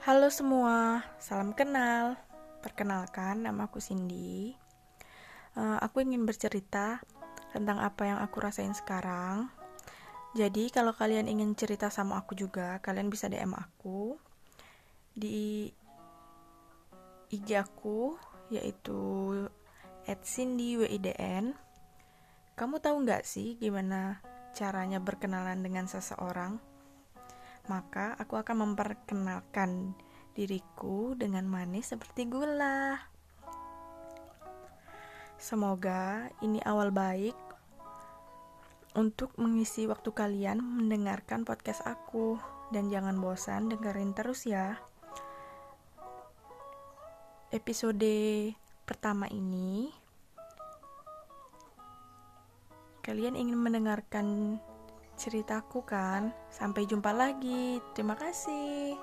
Halo semua, salam kenal. Perkenalkan, nama aku Cindy. Uh, aku ingin bercerita tentang apa yang aku rasain sekarang. Jadi, kalau kalian ingin cerita sama aku juga, kalian bisa DM aku di IG aku, yaitu @cindywidn. Kamu tahu nggak sih gimana caranya berkenalan dengan seseorang? Maka aku akan memperkenalkan diriku dengan manis seperti gula. Semoga ini awal baik untuk mengisi waktu kalian mendengarkan podcast aku dan jangan bosan dengerin terus ya. Episode pertama ini kalian ingin mendengarkan ceritaku kan. Sampai jumpa lagi. Terima kasih.